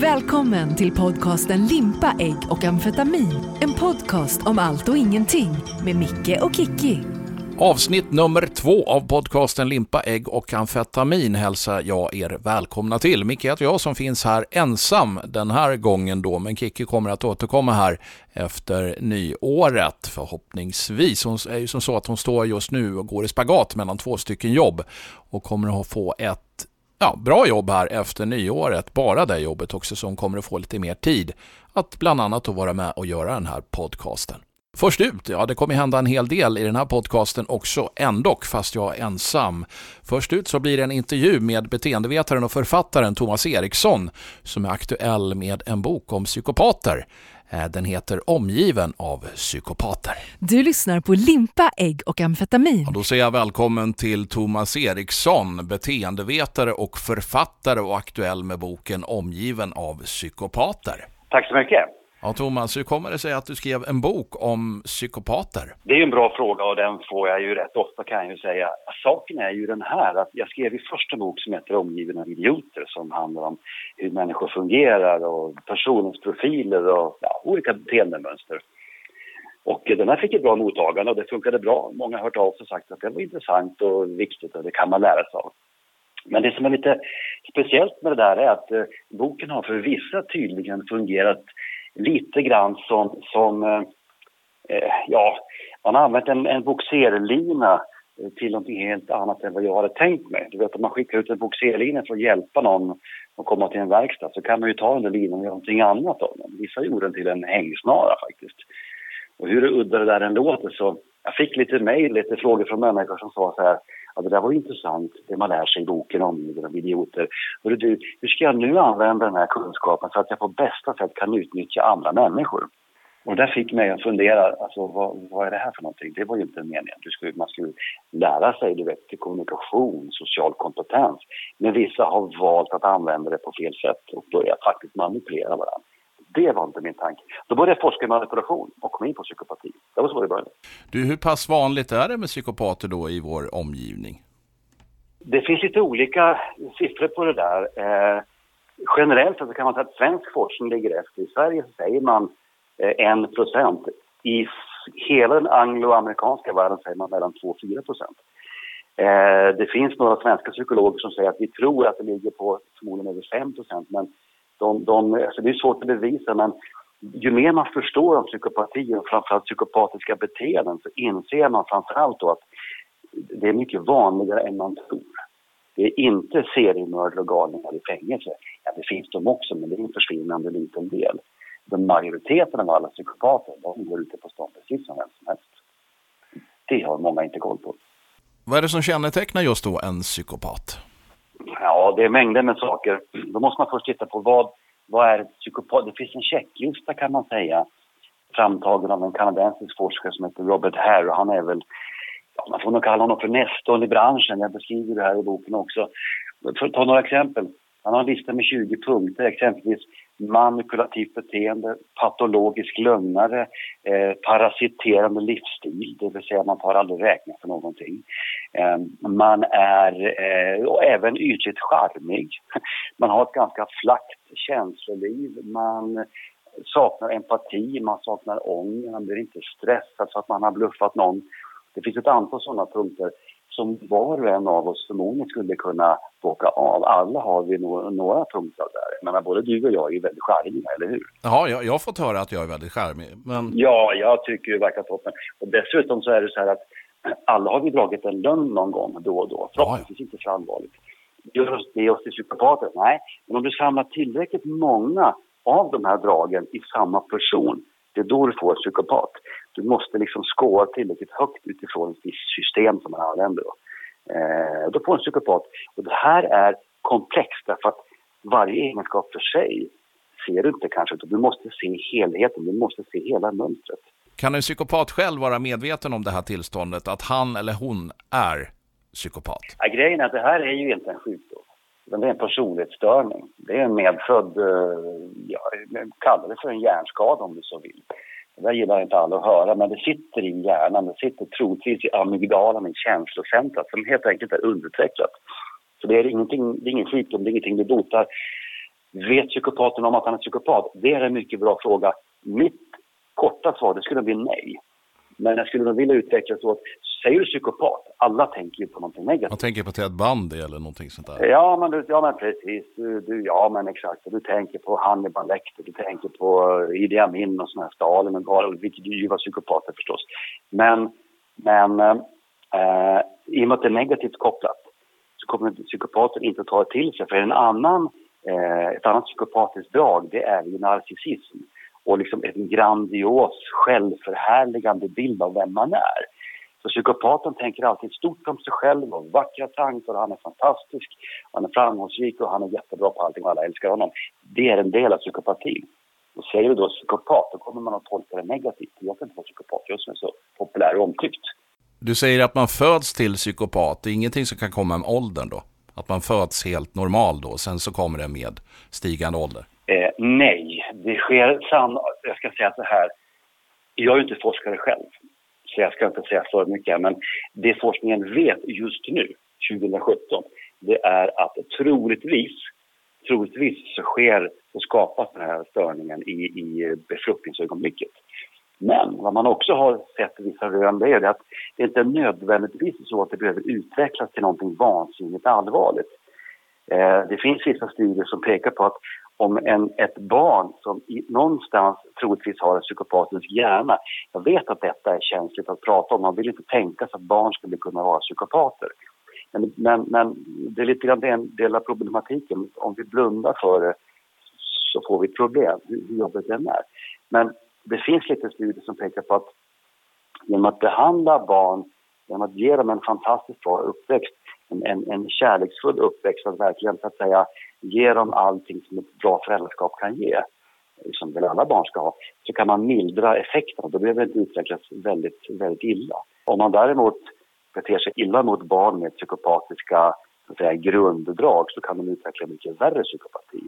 Välkommen till podcasten Limpa, ägg och amfetamin. En podcast om allt och ingenting med Micke och Kiki. Avsnitt nummer två av podcasten Limpa, ägg och amfetamin hälsar jag er välkomna till. Micke heter jag som finns här ensam den här gången då, men Kiki kommer att återkomma här efter nyåret förhoppningsvis. Hon är ju som så att hon står just nu och går i spagat mellan två stycken jobb och kommer att få ett ja, bra jobb här efter nyåret, bara det jobbet också som kommer att få lite mer tid att bland annat att vara med och göra den här podcasten. Först ut, ja det kommer hända en hel del i den här podcasten också, ändock fast jag är ensam. Först ut så blir det en intervju med beteendevetaren och författaren Thomas Eriksson som är aktuell med en bok om psykopater. Eh, den heter Omgiven av psykopater. Du lyssnar på Limpa, ägg och amfetamin. Ja, då säger jag välkommen till Thomas Eriksson, beteendevetare och författare och aktuell med boken Omgiven av psykopater. Tack så mycket. Ja, Thomas, hur kommer det sig att du skrev en bok om psykopater? Det är ju en bra fråga och den får jag ju rätt ofta kan jag ju säga. Saken är ju den här att jag skrev ju första bok som heter Omgiven av idioter som handlar om hur människor fungerar och personens profiler och ja, olika beteendemönster. Och den här fick ett bra mottagande och det funkade bra. Många har hört av sig och sagt att det var intressant och viktigt och det kan man lära sig av. Men det som är lite speciellt med det där är att eh, boken har för vissa tydligen fungerat lite grann som, som eh, eh, ja, man har använt en, en boxerlina eh, till något helt annat än vad jag hade tänkt mig. Du vet om man skickar ut en boxerlina för att hjälpa någon att komma till en verkstad så kan man ju ta den där linan och göra någonting annat av den. Vissa gjorde den till en hängsnara faktiskt. Och hur udda det där än låter så jag fick lite mejl, lite frågor från människor som sa så här Ja, det där var intressant, det man lär sig i boken om av idioter. Hörru du, typ, hur ska jag nu använda den här kunskapen så att jag på bästa sätt kan utnyttja andra människor? Och det fick mig att fundera, alltså vad, vad, är det här för någonting? Det var ju inte meningen. Du skulle, man skulle lära sig, du vet, kommunikation, social kompetens. Men vissa har valt att använda det på fel sätt och börjat faktiskt manipulera varandra. Det var inte min tanke. Då började jag forska i manipulation och kom in på psykopati. Det var så det började. Du, hur pass vanligt är det med psykopater då i vår omgivning? Det finns lite olika siffror på det där. Eh, generellt så kan man säga att svensk forskning ligger efter. I Sverige så säger man eh, 1 procent. I hela den angloamerikanska världen säger man mellan 2 och 4 procent. Eh, det finns några svenska psykologer som säger att vi tror att det ligger på förmodligen över 5 procent. Men de, de, alltså det är svårt att bevisa, men ju mer man förstår om psykopati och framförallt psykopatiska beteenden så inser man framförallt då att det är mycket vanligare än man tror. Det är inte seriemördare och galningar i fängelse. Ja, det finns de också, men det är en försvinnande liten del. Den majoriteten av alla psykopater, de går ute på stan precis som vem som helst. Det har många inte koll på. Vad är det som kännetecknar just då en psykopat? Ja, det är mängder med saker. Då måste man först titta på vad, vad är psykopat? Det finns en checklista kan man säga framtagen av en kanadensisk forskare som heter Robert Hare. Han är väl, ja, man får nog kalla honom för nestorn i branschen. Jag beskriver det här i boken också. För att ta några exempel. Han har en lista med 20 punkter, exempelvis manipulativt beteende, patologisk lögnare, eh, parasiterande livsstil, det vill säga man tar aldrig räkna för någonting. Eh, man är eh, och även ytligt charmig. Man har ett ganska flackt känsloliv, man saknar empati, man saknar ånger, man blir inte stressad så att man har bluffat någon. Det finns ett antal sådana punkter som var och en av oss förmodligen skulle kunna bocka av. Alla har vi några, några punkter där. Jag menar, både du och jag är väldigt charmiga, eller hur? Ja, jag, jag har fått höra att jag är väldigt charmig. Men... Ja, jag tycker det verkar toppen. Och dessutom så är det så här att alla har vi dragit en lögn någon gång då och då. Förhoppningsvis inte så allvarligt. Gör det oss till psykopater? Nej, men om du samlar tillräckligt många av de här dragen i samma person, det är då du får psykopat. Du måste liksom skåra tillräckligt högt utifrån ett visst system som man använder. Då. Eh, då får en psykopat. Och det här är komplext därför att varje egenskap för sig ser du inte kanske, utan du måste se helheten, du måste se hela mönstret. Kan en psykopat själv vara medveten om det här tillståndet, att han eller hon är psykopat? Ja, grejen är att det här är ju inte en sjukdom. Det är en personlighetsstörning. Det är en medfödd, eh, ja, kalla det för en hjärnskada om du så vill. Det där gillar inte alla att höra, men det sitter i hjärnan. Det sitter troligtvis i amygdalan, i känslocentrat, som helt enkelt är underutvecklat. Så det är, ingenting, det är ingen sjukdom, det är ingenting du botar. Vet psykopaten om att han är psykopat? Det är en mycket bra fråga. Mitt korta svar det skulle bli nej. Men jag skulle nog vilja utveckla så att säger du psykopat, alla tänker ju på någonting negativt. Man tänker på Ted Bundy eller någonting sånt där. Ja, men, ja, men precis. Du, du, ja, men exakt. Du tänker på Hannibal Lecter, du tänker på Idi Amin och sådana här Stalin och Galen, vilket ju var psykopater förstås. Men, men eh, i och med att det är negativt kopplat så kommer psykopater inte att ta det till sig. För en annan, eh, ett annat psykopatiskt drag, det är ju narcissism och liksom en grandios självförhärligande bild av vem man är. Så psykopaten tänker alltid stort om sig själv och vackra tankar och han är fantastisk, han är framgångsrik och han är jättebra på allting och alla älskar honom. Det är en del av psykopatin. Och säger du då psykopat, då kommer man att tolka det negativt. Jag kan inte vara psykopat, jag som är så populär och omtyckt. Du säger att man föds till psykopat, det är ingenting som kan komma med åldern då? Att man föds helt normal då, sen så kommer det med stigande ålder? Eh, nej, det sker sann... Jag ska säga så här. Jag är ju inte forskare själv, så jag ska inte säga för mycket. Men det forskningen vet just nu, 2017, det är att troligtvis, troligtvis så sker och skapas den här störningen i, i befruktningsögonblicket. Men vad man också har sett i vissa rön det är att det inte är nödvändigtvis så att det behöver utvecklas till någonting vansinnigt allvarligt. Eh, det finns vissa studier som pekar på att om en, ett barn som i, någonstans troligtvis har en psykopatisk hjärna. Jag vet att detta är känsligt att prata om. Man vill inte tänka sig att barn skulle kunna vara psykopater. Men, men, men det är lite grann en del av problematiken. Om vi blundar för det så får vi problem, hur, hur jobbigt det är. Men det finns lite studier som pekar på att genom att behandla barn, genom att ge dem en fantastiskt bra uppväxt, en, en, kärleksfull uppväxt, att verkligen så att säga ge dem allting som ett bra föräldraskap kan ge, som väl alla barn ska ha, så kan man mildra effekterna. Då behöver det inte utvecklas väldigt, väldigt illa. Om man däremot beter sig illa mot barn med psykopatiska så säga, grunddrag så kan de utveckla mycket värre psykopati.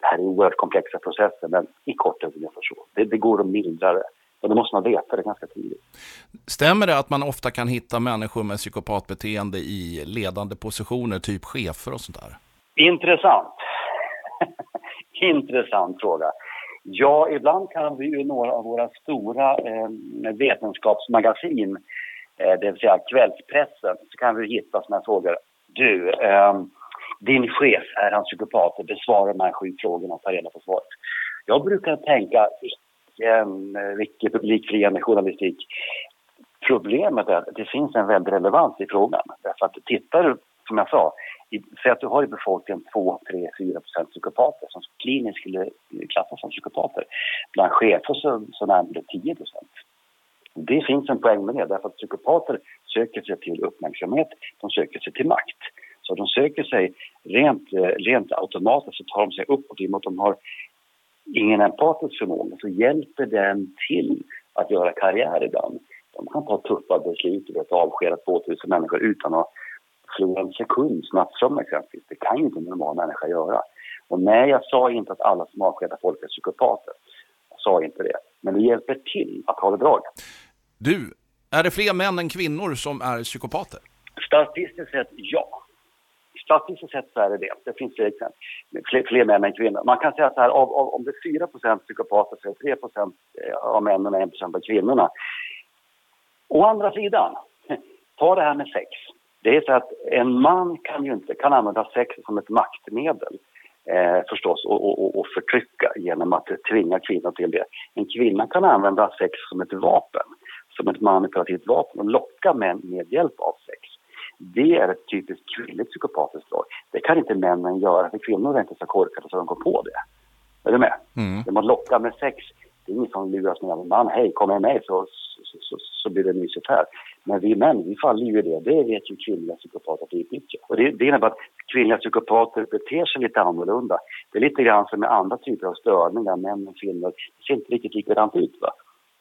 Det här är oerhört komplexa processer, men i korthet ungefär så. Det, det går att mildra det. Och det måste man veta det ganska tidigt. Stämmer det att man ofta kan hitta människor med psykopatbeteende i ledande positioner, typ chefer och sånt där? Intressant. Intressant fråga. Ja, ibland kan vi ju några av våra stora eh, vetenskapsmagasin, eh, det vill säga kvällspressen, så kan vi hitta sådana frågor. Du, eh, din chef, är han psykopat? Besvara de här sju frågorna och ta reda på svaret. Jag brukar tänka, en riktig eh, publikfriande journalistik. Problemet är att det finns en väldig relevans i frågan. Därför att tittar du, som jag sa, säg att du har i befolkningen 2, 3, 4 procent psykopater som kliniskt skulle klassas som psykopater. Bland chefer så, så närmar det 10 procent. Det finns en poäng med det, därför att psykopater söker sig till uppmärksamhet, de söker sig till makt. Så de söker sig rent, eh, rent automatiskt så tar de sig uppåt i och med att de har ingen empatisk förmåga så hjälper den till att göra karriär ibland. De kan ta tuffa beslut, vet, avskeda 2000 människor utan att förlora en sekund nattsömn exempelvis. Det kan ju inte en normal människa göra. Och nej, jag sa inte att alla som avskedar folk är psykopater. Jag sa inte det. Men det hjälper till att ha det bra. Du, är det fler män än kvinnor som är psykopater? Statistiskt sett ja. Statistiskt sett så är det det. Det finns fler, fler, fler män än kvinnor. Man kan säga så här, av, av, om det är 4 psykopater så är det 3 eh, av männen och 1 av kvinnorna. Å andra sidan, ta det här med sex. Det är så att en man kan ju inte kan använda sex som ett maktmedel eh, förstås och, och, och förtrycka genom att tvinga kvinnor till det. En kvinna kan använda sex som ett vapen, som ett manipulativt vapen och locka män med hjälp av sex. Det är ett typiskt kvinnligt psykopatiskt drag. Det kan inte männen göra, för kvinnor är inte så korkade så de går på det. Är du med? Mm. Genom att locka med sex, det är ingen som luras med en man. Hej, kom med mig så, så, så, så blir det mysigt här. Men vi män, vi faller ju i det. Det vet ju kvinnliga psykopater att utnyttja. Och det, det innebär att kvinnliga psykopater beter sig lite annorlunda. Det är lite grann som med andra typer av störningar, män och kvinnor. Det ser inte riktigt likadant ut. Va?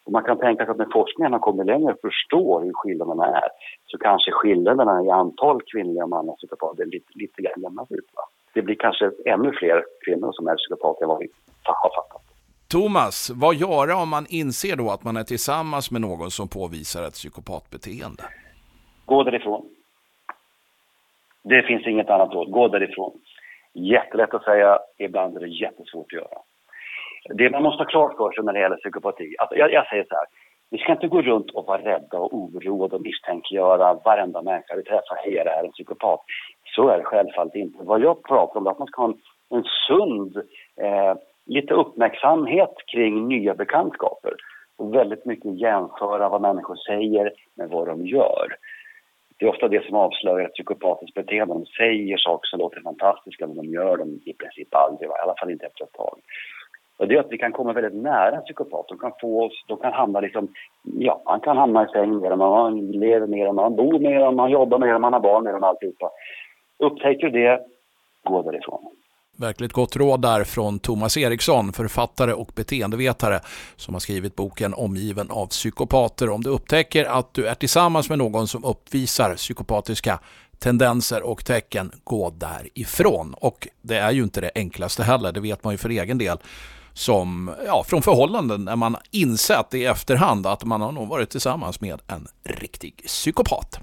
Och man kan tänka sig att när forskningen har kommit längre och förstår hur skillnaderna är så kanske skillnaderna i antal kvinnliga och manliga psykopater lite, lite grann jämnas ut. Va? Det blir kanske ännu fler kvinnor som är psykopater än vad vi har fattat. Thomas, vad göra om man inser då att man är tillsammans med någon som påvisar ett psykopatbeteende? Gå därifrån. Det finns inget annat råd. Gå därifrån. Jättelätt att säga, ibland är det jättesvårt att göra. Det man måste ha klart för sig när det gäller psykopati, att jag, jag säger så här, vi ska inte gå runt och vara rädda och oroade och misstänkliggöra varenda människa vi träffar. Hej, det här är en psykopat. Så är det självfallet inte. Vad jag pratar om är att man ska ha en, en sund, eh, lite uppmärksamhet kring nya bekantskaper. Och väldigt mycket jämföra vad människor säger med vad de gör. Det är ofta det som avslöjar ett psykopatiskt beteende. De säger saker som låter fantastiska, men de gör dem i princip aldrig, i alla fall inte efter ett tag. Och det är att vi kan komma väldigt nära en psykopat. De kan få oss, de kan hamna liksom, ja, man kan hamna i säng med dem, man lever med dem, man bor med dem, man jobbar med dem, man har barn med dem, alltihopa. Upptäcker du det, gå därifrån. Verkligt gott råd där från Thomas Eriksson, författare och beteendevetare som har skrivit boken Omgiven av psykopater. Om du upptäcker att du är tillsammans med någon som uppvisar psykopatiska tendenser och tecken, gå därifrån. Och det är ju inte det enklaste heller, det vet man ju för egen del som, ja, från förhållanden när man insett i efterhand att man har nog varit tillsammans med en riktig psykopat.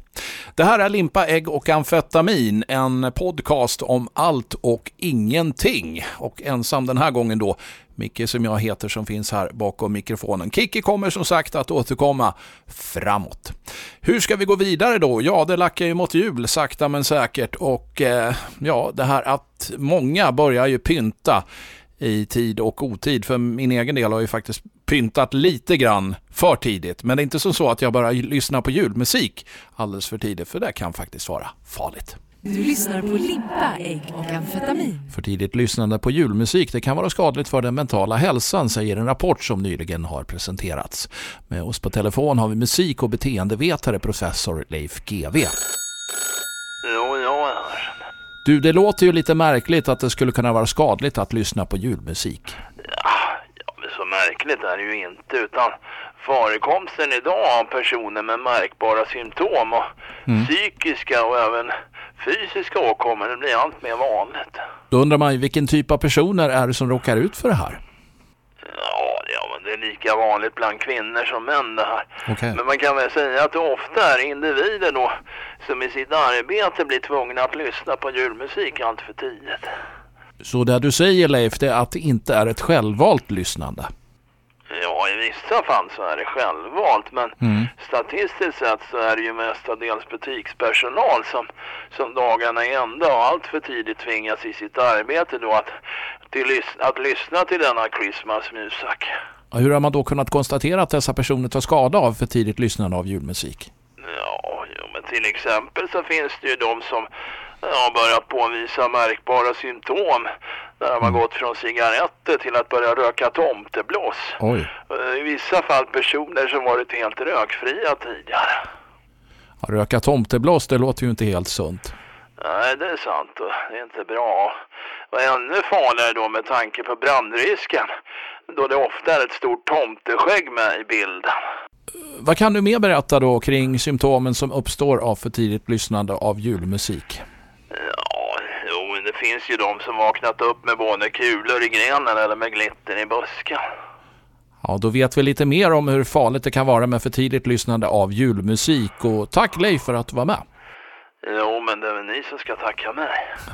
Det här är Limpa, ägg och amfetamin, en podcast om allt och ingenting. Och ensam den här gången då, Micke som jag heter som finns här bakom mikrofonen. Kiki kommer som sagt att återkomma framåt. Hur ska vi gå vidare då? Ja, det lackar ju mot jul sakta men säkert och eh, ja, det här att många börjar ju pynta i tid och otid. För min egen del har ju faktiskt pyntat lite grann för tidigt. Men det är inte som så att jag bara lyssnar på julmusik alldeles för tidigt, för det kan faktiskt vara farligt. Du lyssnar på Limpa, ägg och amfetamin. För tidigt lyssnande på julmusik det kan vara skadligt för den mentala hälsan, säger en rapport som nyligen har presenterats. Med oss på telefon har vi musik och beteendevetare professor Leif GW. Jo, jag är Du, det låter ju lite märkligt att det skulle kunna vara skadligt att lyssna på julmusik. Ja, ja, så märkligt är det ju inte utan förekomsten idag av personer med märkbara symptom och psykiska och även fysiska åkommor det blir allt mer vanligt. Då undrar man ju vilken typ av personer är det som råkar ut för det här? Det är lika vanligt bland kvinnor som män det här. Okej. Men man kan väl säga att det ofta är individer då som i sitt arbete blir tvungna att lyssna på julmusik allt för tidigt. Så det du säger Leif, det är att det inte är ett självvalt lyssnande? Ja, i vissa fall så är det självvalt, men Mm. statistiskt sett så är det ju mestadels butikspersonal som, som dagarna i ända och allt för tidigt tvingas i sitt arbete då att, till, att lyssna till denna Christmas music. Hur har man då kunnat konstatera att dessa personer tar skada av för tidigt lyssnande av julmusik? Ja, men till exempel så finns det ju de som har börjat påvisa märkbara symptom där de har gått från cigaretter till att börja röka tomteblås. Oj. Eh, I vissa fall personer som varit helt rökfria tidigare. Ja, röka tomteblås, det låter ju inte helt sunt. Nej, det är sant det är inte bra. Och ännu farligare då med tanke på brandrisken. Då det ofta är ett stort tomteskägg med i bilden. Vad kan du mer berätta då kring symptomen som uppstår av för tidigt lyssnande av julmusik? Ja, jo, det finns ju de som vaknat upp med både kulor i grenen eller med glitter i busken. Ja, då vet vi lite mer om hur farligt det kan vara med för tidigt lyssnande av julmusik. Och tack Leif för att du var med. Jo, men det är väl ni som ska tacka mig.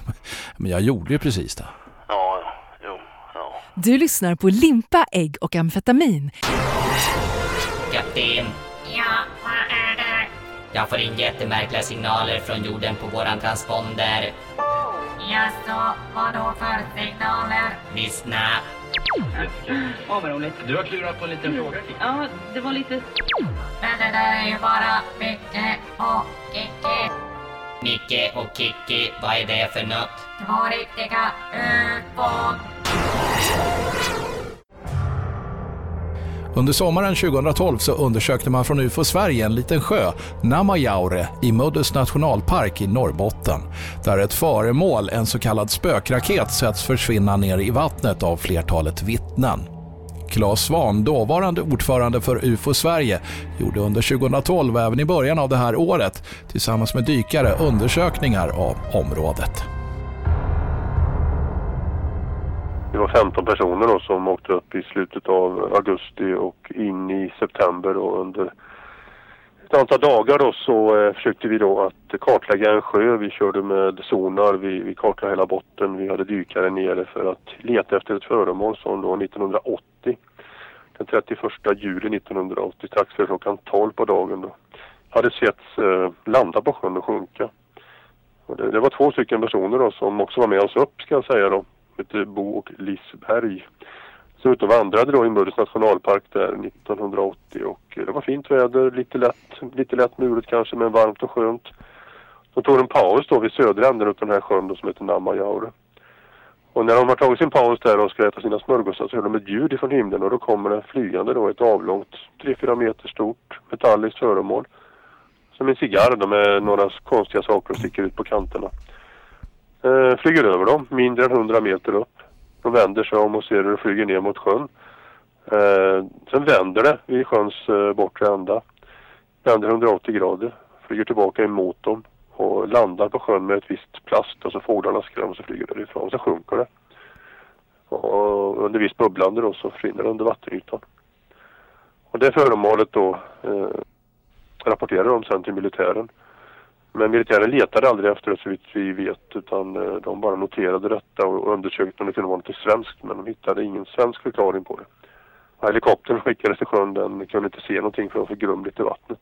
Men jag gjorde ju precis det. Du lyssnar på Limpa, ägg och amfetamin. Kapten, Ja, vad är det? jag får in jättemärkliga signaler från jorden på våran transponder. Jaså, vad då för signaler? Lyssna. Åh, vad roligt. Du har klurat på en liten fråga, Kikki. Ja, det var lite... Men det där är ju bara Micke och Kikki. Micke och Kikki, vad är det för något? Två riktiga ufon. Under sommaren 2012 så undersökte man från UFO Sverige en liten sjö, Namajaure, i Muddus nationalpark i Norrbotten. Där ett föremål, en så kallad spökraket, sätts försvinna ner i vattnet av flertalet vittnen. Claes Svahn, dåvarande ordförande för UFO Sverige, gjorde under 2012 och även i början av det här året tillsammans med dykare undersökningar av området. Det var 15 personer då som åkte upp i slutet av augusti och in i september och under ett antal dagar då så eh, försökte vi då att kartlägga en sjö. Vi körde med sonar, vi, vi kartlade hela botten. Vi hade dykare nere för att leta efter ett föremål som då 1980, den 31 juli 1980, strax före klockan 12 på dagen då, hade setts eh, landa på sjön och sjunka. Och det, det, var två stycken personer då som också var med oss upp ska jag säga då. Hette eh, Bo och Lisberg så ute och vandrade då i Muddus nationalpark där 1980 och eh, det var fint väder, lite lätt, lite lätt mulet kanske men varmt och skönt. De tog en paus då vid södra änden av den här sjön då, som heter Namajaure. Och när de har tagit sin paus där och ska äta sina smörgåsar så hör de ett ljud ifrån himlen och då kommer det flygande då ett avlångt 3-4 meter stort metalliskt föremål. Som en cigarr då med några konstiga saker och sticker ut på kanterna. Eh, flyger över dem, mindre än 100 meter upp. De vänder sig om och ser hur det flyger ner mot sjön. Eh, sen vänder det vid sjöns eh, bortre ända. Vänder 180 grader, flyger tillbaka emot dem och landar på sjön med ett visst plast och så fåglarna skräms och flyger därifrån. och Så sjunker det. Och under visst bubblande då så försvinner det under vattenytan. Och det föremålet då eh, rapporterar de sen till militären. Men militären letade aldrig efter det så vitt vi vet utan eh, de bara noterade detta och undersökte om det kunde vara något svenskt men de hittade ingen svensk förklaring på det. Helikoptern skickades till sjön, den kunde inte se någonting för det var för grumligt i vattnet.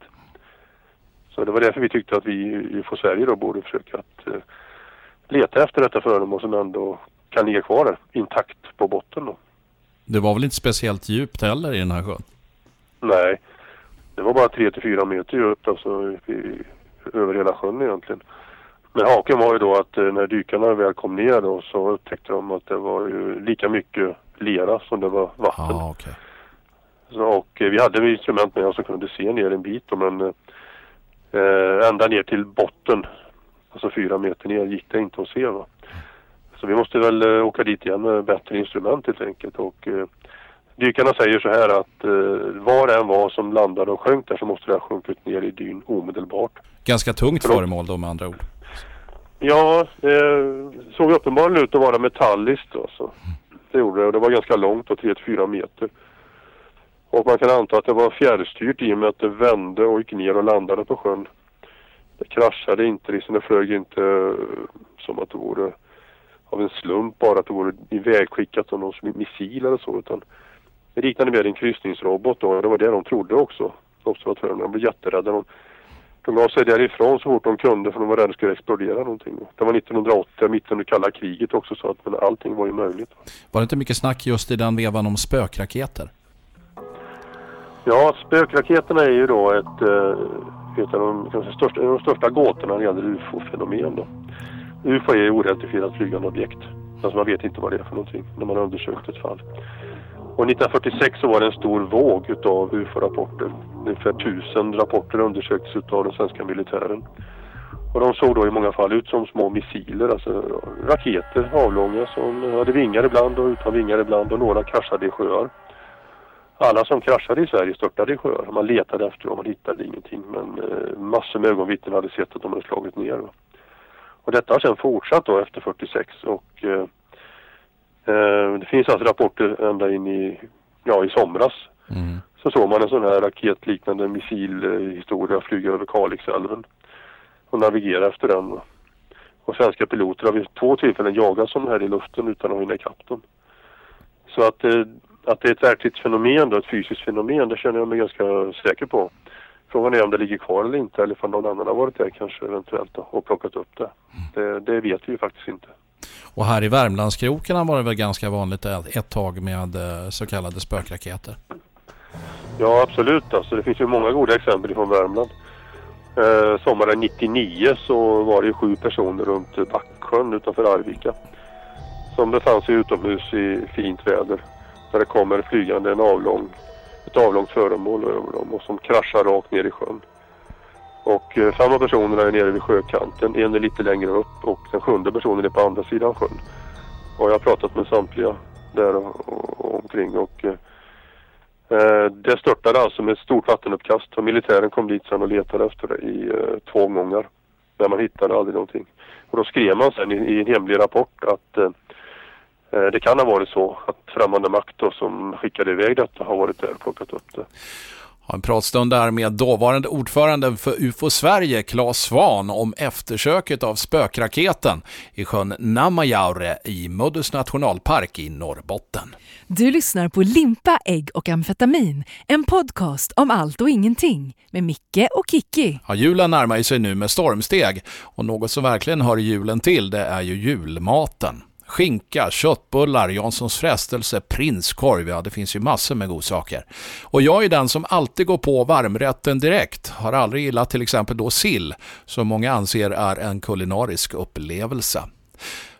Så det var därför vi tyckte att vi i Sverige då borde försöka att eh, leta efter detta föremål som ändå kan ligga kvar där, intakt på botten då. Det var väl inte speciellt djupt heller i den här sjön? Nej, det var bara 3-4 meter djupt alltså över hela sjön egentligen. Men haken var ju då att eh, när dykarna väl kom ner då så upptäckte de att det var ju lika mycket lera som det var vatten. Ah, okay. så, och eh, vi hade instrument med oss som kunde se ner en bit då, men eh, ända ner till botten, alltså fyra meter ner, gick det inte att se. Va? Så vi måste väl eh, åka dit igen med bättre instrument helt enkelt. Och, eh, dykarna säger så här att eh, var det än var som landade och sjönk där så måste det ha sjunkit ner i dyn omedelbart. Ganska tungt Förlåt. föremål då med andra ord. Ja, det såg uppenbarligen ut att vara metalliskt. Alltså. Det gjorde det och det var ganska långt, 3-4 meter. Och man kan anta att det var fjärrstyrt i och med att det vände och gick ner och landade på sjön. Det kraschade inte, liksom det flög inte eh, som att det vore av en slump bara att det vore ivägskickat som någon missil eller så utan det liknade mer en kryssningsrobot då. Det var det de trodde också, observatörerna. De blev jätterädda. De, de gav sig därifrån så fort de kunde för de var rädda att det skulle explodera någonting. Det var 1980, mitt under kalla kriget också så att men allting var ju möjligt. Var det inte mycket snack just i den vevan om spökraketer? Ja, spökraketerna är ju då ett, eh, ett av de, kanske största, de största gåtorna när det gäller ufo-fenomen. Då. UFO är oidentifierat flygande objekt. Alltså man vet inte vad det är för någonting när man har undersökt ett fall. Och 1946 så var det en stor våg utav UFO-rapporter. Ungefär tusen rapporter undersöktes utav den svenska militären. Och de såg då i många fall ut som små missiler, alltså raketer avlånga som hade vingar ibland och utan vingar ibland och några kraschade i sjöar. Alla som kraschade i Sverige störtade i sjöar. Man letade efter dem, man hittade ingenting men eh, massor med ögonvittnen hade sett att de hade slagit ner. Och detta har sedan fortsatt då efter 46 och Eh, det finns alltså rapporter ända in i, ja, i somras. Mm. Så såg man en sån här raketliknande missilhistoria flyga över Kalixälven och navigera efter den. Och svenska piloter har vid två tillfällen jagat sådana här i luften utan att hinna ikapp dem. Så att, eh, att det är ett verkligt fenomen, då, ett fysiskt fenomen, det känner jag mig ganska säker på. Frågan är om det ligger kvar eller inte eller om någon annan har varit där kanske eventuellt då, och plockat upp det. det. Det vet vi ju faktiskt inte. Och här i Värmlandskrokarna var det väl ganska vanligt ett tag med eh, så kallade spökraketer? Ja absolut, alltså, det finns ju många goda exempel från Värmland. Eh, sommaren 99 så var det sju personer runt Backsjön utanför Arvika som befann sig utomhus i fint väder. Där det kommer flygande en avlång, ett avlångt föremål över dem och som kraschar rakt ner i sjön. Och eh, fem av personerna är nere vid sjökanten, en är lite längre upp och den sjunde personen är på andra sidan sjön. Och jag har pratat med samtliga där och, och, omkring och eh, eh, det störtade alltså med ett stort vattenuppkast och militären kom dit sen och letade efter det i eh, två omgångar. Men man hittade aldrig någonting. Och då skrev man sen i, i en hemlig rapport att eh, eh det kan ha varit så att främmande makt då, som skickade iväg detta har varit där och plockat upp det. Ha en pratstund där med dåvarande ordföranden för UFO Sverige, Claes Svan, om eftersöket av spökraketen i sjön Namajaure i Muddus nationalpark i Norrbotten. Du lyssnar på Limpa, ägg och amfetamin, en podcast om allt och ingenting med Micke och Kiki. Ja, julen närmar sig nu med stormsteg och något som verkligen hör julen till det är ju julmaten. Skinka, köttbullar, Janssons frestelse, prinskorv, ja det finns ju massor med godsaker. Och jag är den som alltid går på varmrätten direkt, har aldrig gillat till exempel då sill, som många anser är en kulinarisk upplevelse.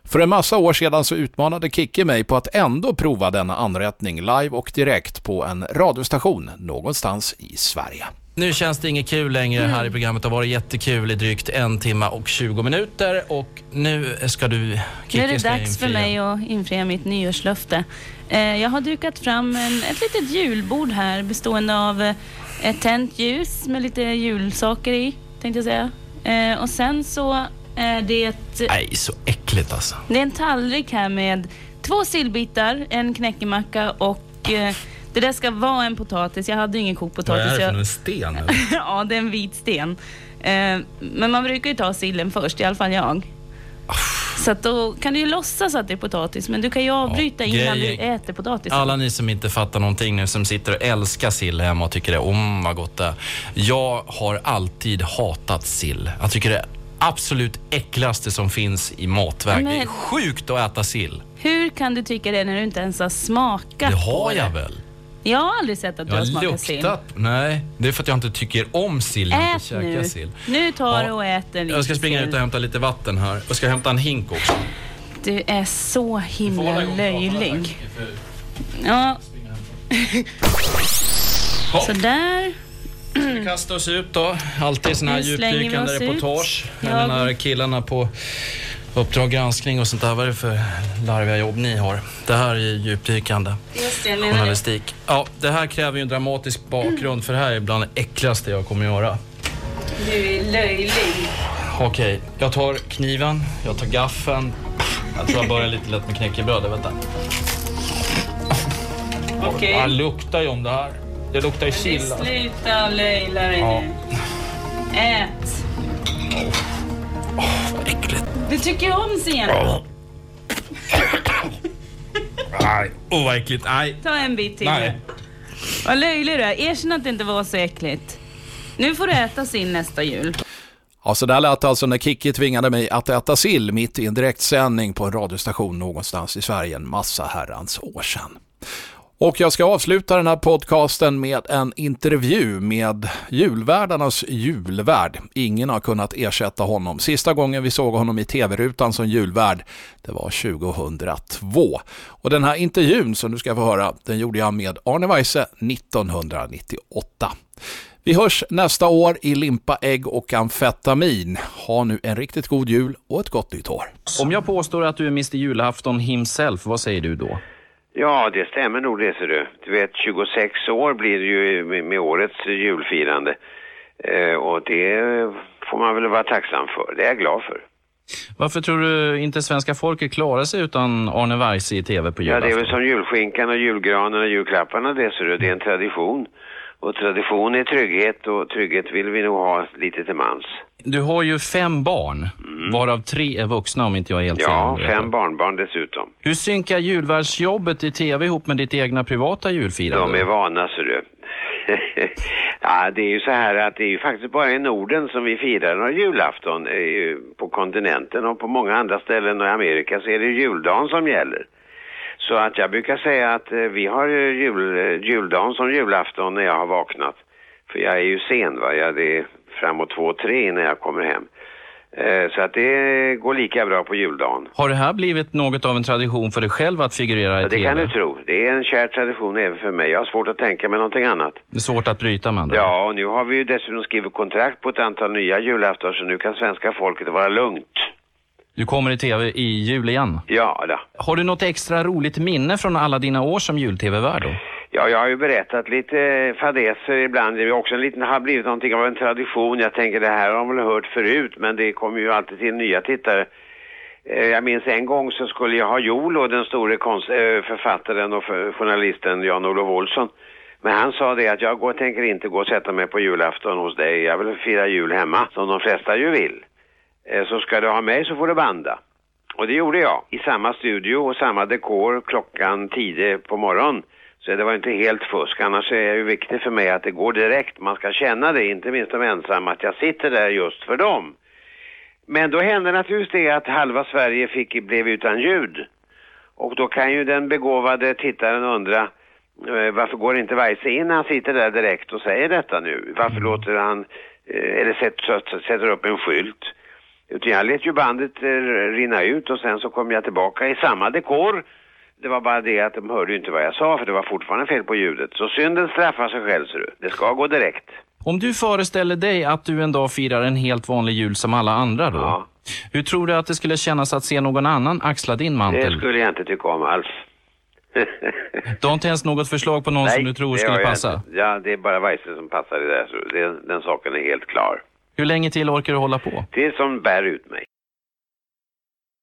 För en massa år sedan så utmanade Kicke mig på att ändå prova denna anrättning live och direkt på en radiostation någonstans i Sverige. Nu känns det inget kul längre här i programmet. Det har varit jättekul i drygt en timme och 20 minuter och nu ska du, Nu är det dags för mig att infria mitt nyårslöfte. Eh, Jag har dukat fram en, ett litet julbord här bestående av eh, ett tänt ljus med lite julsaker i, tänkte jag säga. Eh, Och sen så är det, ett, Nej, så äckligt alltså. det är en tallrik här med två sillbitar, en knäckemacka och det där ska vara en potatis. Jag hade ingen kokt potatis. Vad är det för jag- en sten? ja, det är en vit sten. Eh, men man brukar ju ta sillen först, i alla fall jag. Så att då kan du ju låtsas att det är potatis, men du kan ju avbryta innan grejen- du äter potatisen. Alla ni som inte fattar någonting nu, som sitter och älskar sill hemma och tycker det, om vad gott det är. Jag har alltid hatat sill. Jag tycker det är absolut äckligaste som finns i matväg. Men- Det är sjukt att äta sill. Hur kan du tycka det när du inte ens har smakat Det har jag väl? Jag har aldrig sett att du Jag har har smakat sill. luktat. Nej, det är för att jag inte tycker om sill. Jag inte Ät käkar nu. sill. Nu tar Ja. du och äter lite Jag ska springa sill. ut och hämta lite vatten här. Jag ska hämta en hink också. Du är så himla löjlig. Ja. Sådär. Vi kastar oss ut då. Alltid såna här djupdykande reportage. Med den här killarna på Uppdrag granskning och sånt där. Vad är det för larviga jobb ni har? Det här är djupdykande Just det, menar det. journalistik. Ja, det här kräver ju en dramatisk bakgrund för det här är bland det äckligaste jag kommer göra. Du är löjlig. Okej, jag tar kniven, jag tar gaffeln. Jag tror jag börjar lite lätt med knäckebröd, vänta. Okej. Det luktar ju om det här. Det luktar ju sill. alltså. Sluta löjla dig Ja. nu. Ät. Äckligt. Du tycker ju om senap. Nej, oh, vad äckligt. Nej. Ta en bit till. Nej. Vad löjlig du är. Erkänn att det inte var så äckligt. Nu får du äta sin nästa jul. Ja, så där lät det alltså när Kikki tvingade mig att äta sill mitt i en direktsändning på en radiostation någonstans i Sverige en massa herrans år sedan. Och jag ska avsluta den här podcasten med en intervju med julvärdarnas julvärd. Ingen har kunnat ersätta honom. Sista gången vi såg honom i tv-rutan som julvärd, det var 2002. Och den här intervjun som du ska få höra, den gjorde jag med Arne Weise 1998. Vi hörs nästa år i limpa, ägg och amfetamin. Ha nu en riktigt god jul och ett gott nytt år. Om jag påstår att du är Mr Julafton himself, vad säger du då? Ja, det stämmer nog det ser du. Du vet, 26 år blir det ju med, årets julfirande. Eh, och det får man väl vara tacksam för. Det är jag glad för. Varför tror du inte svenska folket klarar sig utan Arne Weise i tv på Ja, julafton? det är väl som julskinkan och julgranen och julklapparna det ser du. Det är en tradition. Och tradition är trygghet och trygghet vill vi nog ha lite till mans. Du har ju fem barn, varav tre är vuxna om inte jag är helt Mm. Ja, fel. fem barnbarn dessutom. Hur synkar julvärdsjobbet i tv ihop med ditt egna privata julfirande? De är vana ser du. ja, det är ju så här att det är ju faktiskt bara i Norden som vi firar några julafton. Eh, På kontinenten och på många andra ställen och i Amerika så är det juldagen som gäller. Så att jag brukar säga att eh, vi har ju jul, eh, juldagen som julafton när jag har vaknat. För jag är ju sen va, jag, det är framåt två, tre innan jag kommer hem. Eh, Så att det går lika bra på juldagen. Har det här blivit något av en tradition för dig själv att figurera i Ja, det tv? kan du tro. Det är en kär tradition även för mig. Jag har svårt att tänka mig någonting annat. Det är svårt att bryta med andra. Ja, och nu har vi ju dessutom skrivit kontrakt på ett antal nya julafton så nu kan svenska folket vara lugnt. Du kommer i tv i jul igen. Ja, då. Har du något extra roligt minne från alla dina år som jul-tv-värd då? Ja, jag har ju berättat lite fadäser ibland. Det är också en liten, har blivit någonting av en tradition. Jag tänker det här har de väl hört förut, men det kommer ju alltid till nya tittare. Eh, Jag minns en gång så skulle jag ha Jolo, den store konst, eh, författaren och journalisten Jan-Olof Olsson, Men han sa det att jag går, tänker inte gå och sätta mig på julafton hos dig. Jag vill fira jul hemma, som de flesta ju vill. Eh, så ska du ha mig så får du banda. Och det gjorde jag. I samma studio och samma dekor klockan tidigt på morgonen. Så det var inte helt fusk. Annars är det ju viktigt för mig att det går direkt. Man ska känna det, inte minst de ensamma, att jag sitter där just för dem. Men då hände naturligtvis det att halva Sverige fick, blev utan ljud. Och då kan ju den begåvade tittaren undra eh, varför går inte Weise in när han sitter där direkt och säger detta nu? Varför låter han, eh, eller sätter, sätter upp en skylt? Utan jag lät ju bandet eh, rinna ut och sen så kom jag tillbaka i samma dekor. Det var bara det att de hörde ju inte vad jag sa för det var fortfarande fel på ljudet. Så synden straffar sig själv ser du. Det ska gå direkt. Om du föreställer dig att du en dag firar en helt vanlig jul som alla andra då. Hur tror du att det skulle kännas att se någon annan axla din Det mantel? skulle jag inte tycka om alls. Du har inte ens något förslag på någon som du tror det skulle passa? inte. Ja, det är bara Weise som passar i det där. Så det, den saken är helt klar. Hur länge till orkar du hålla på? Det är som bär ut mig.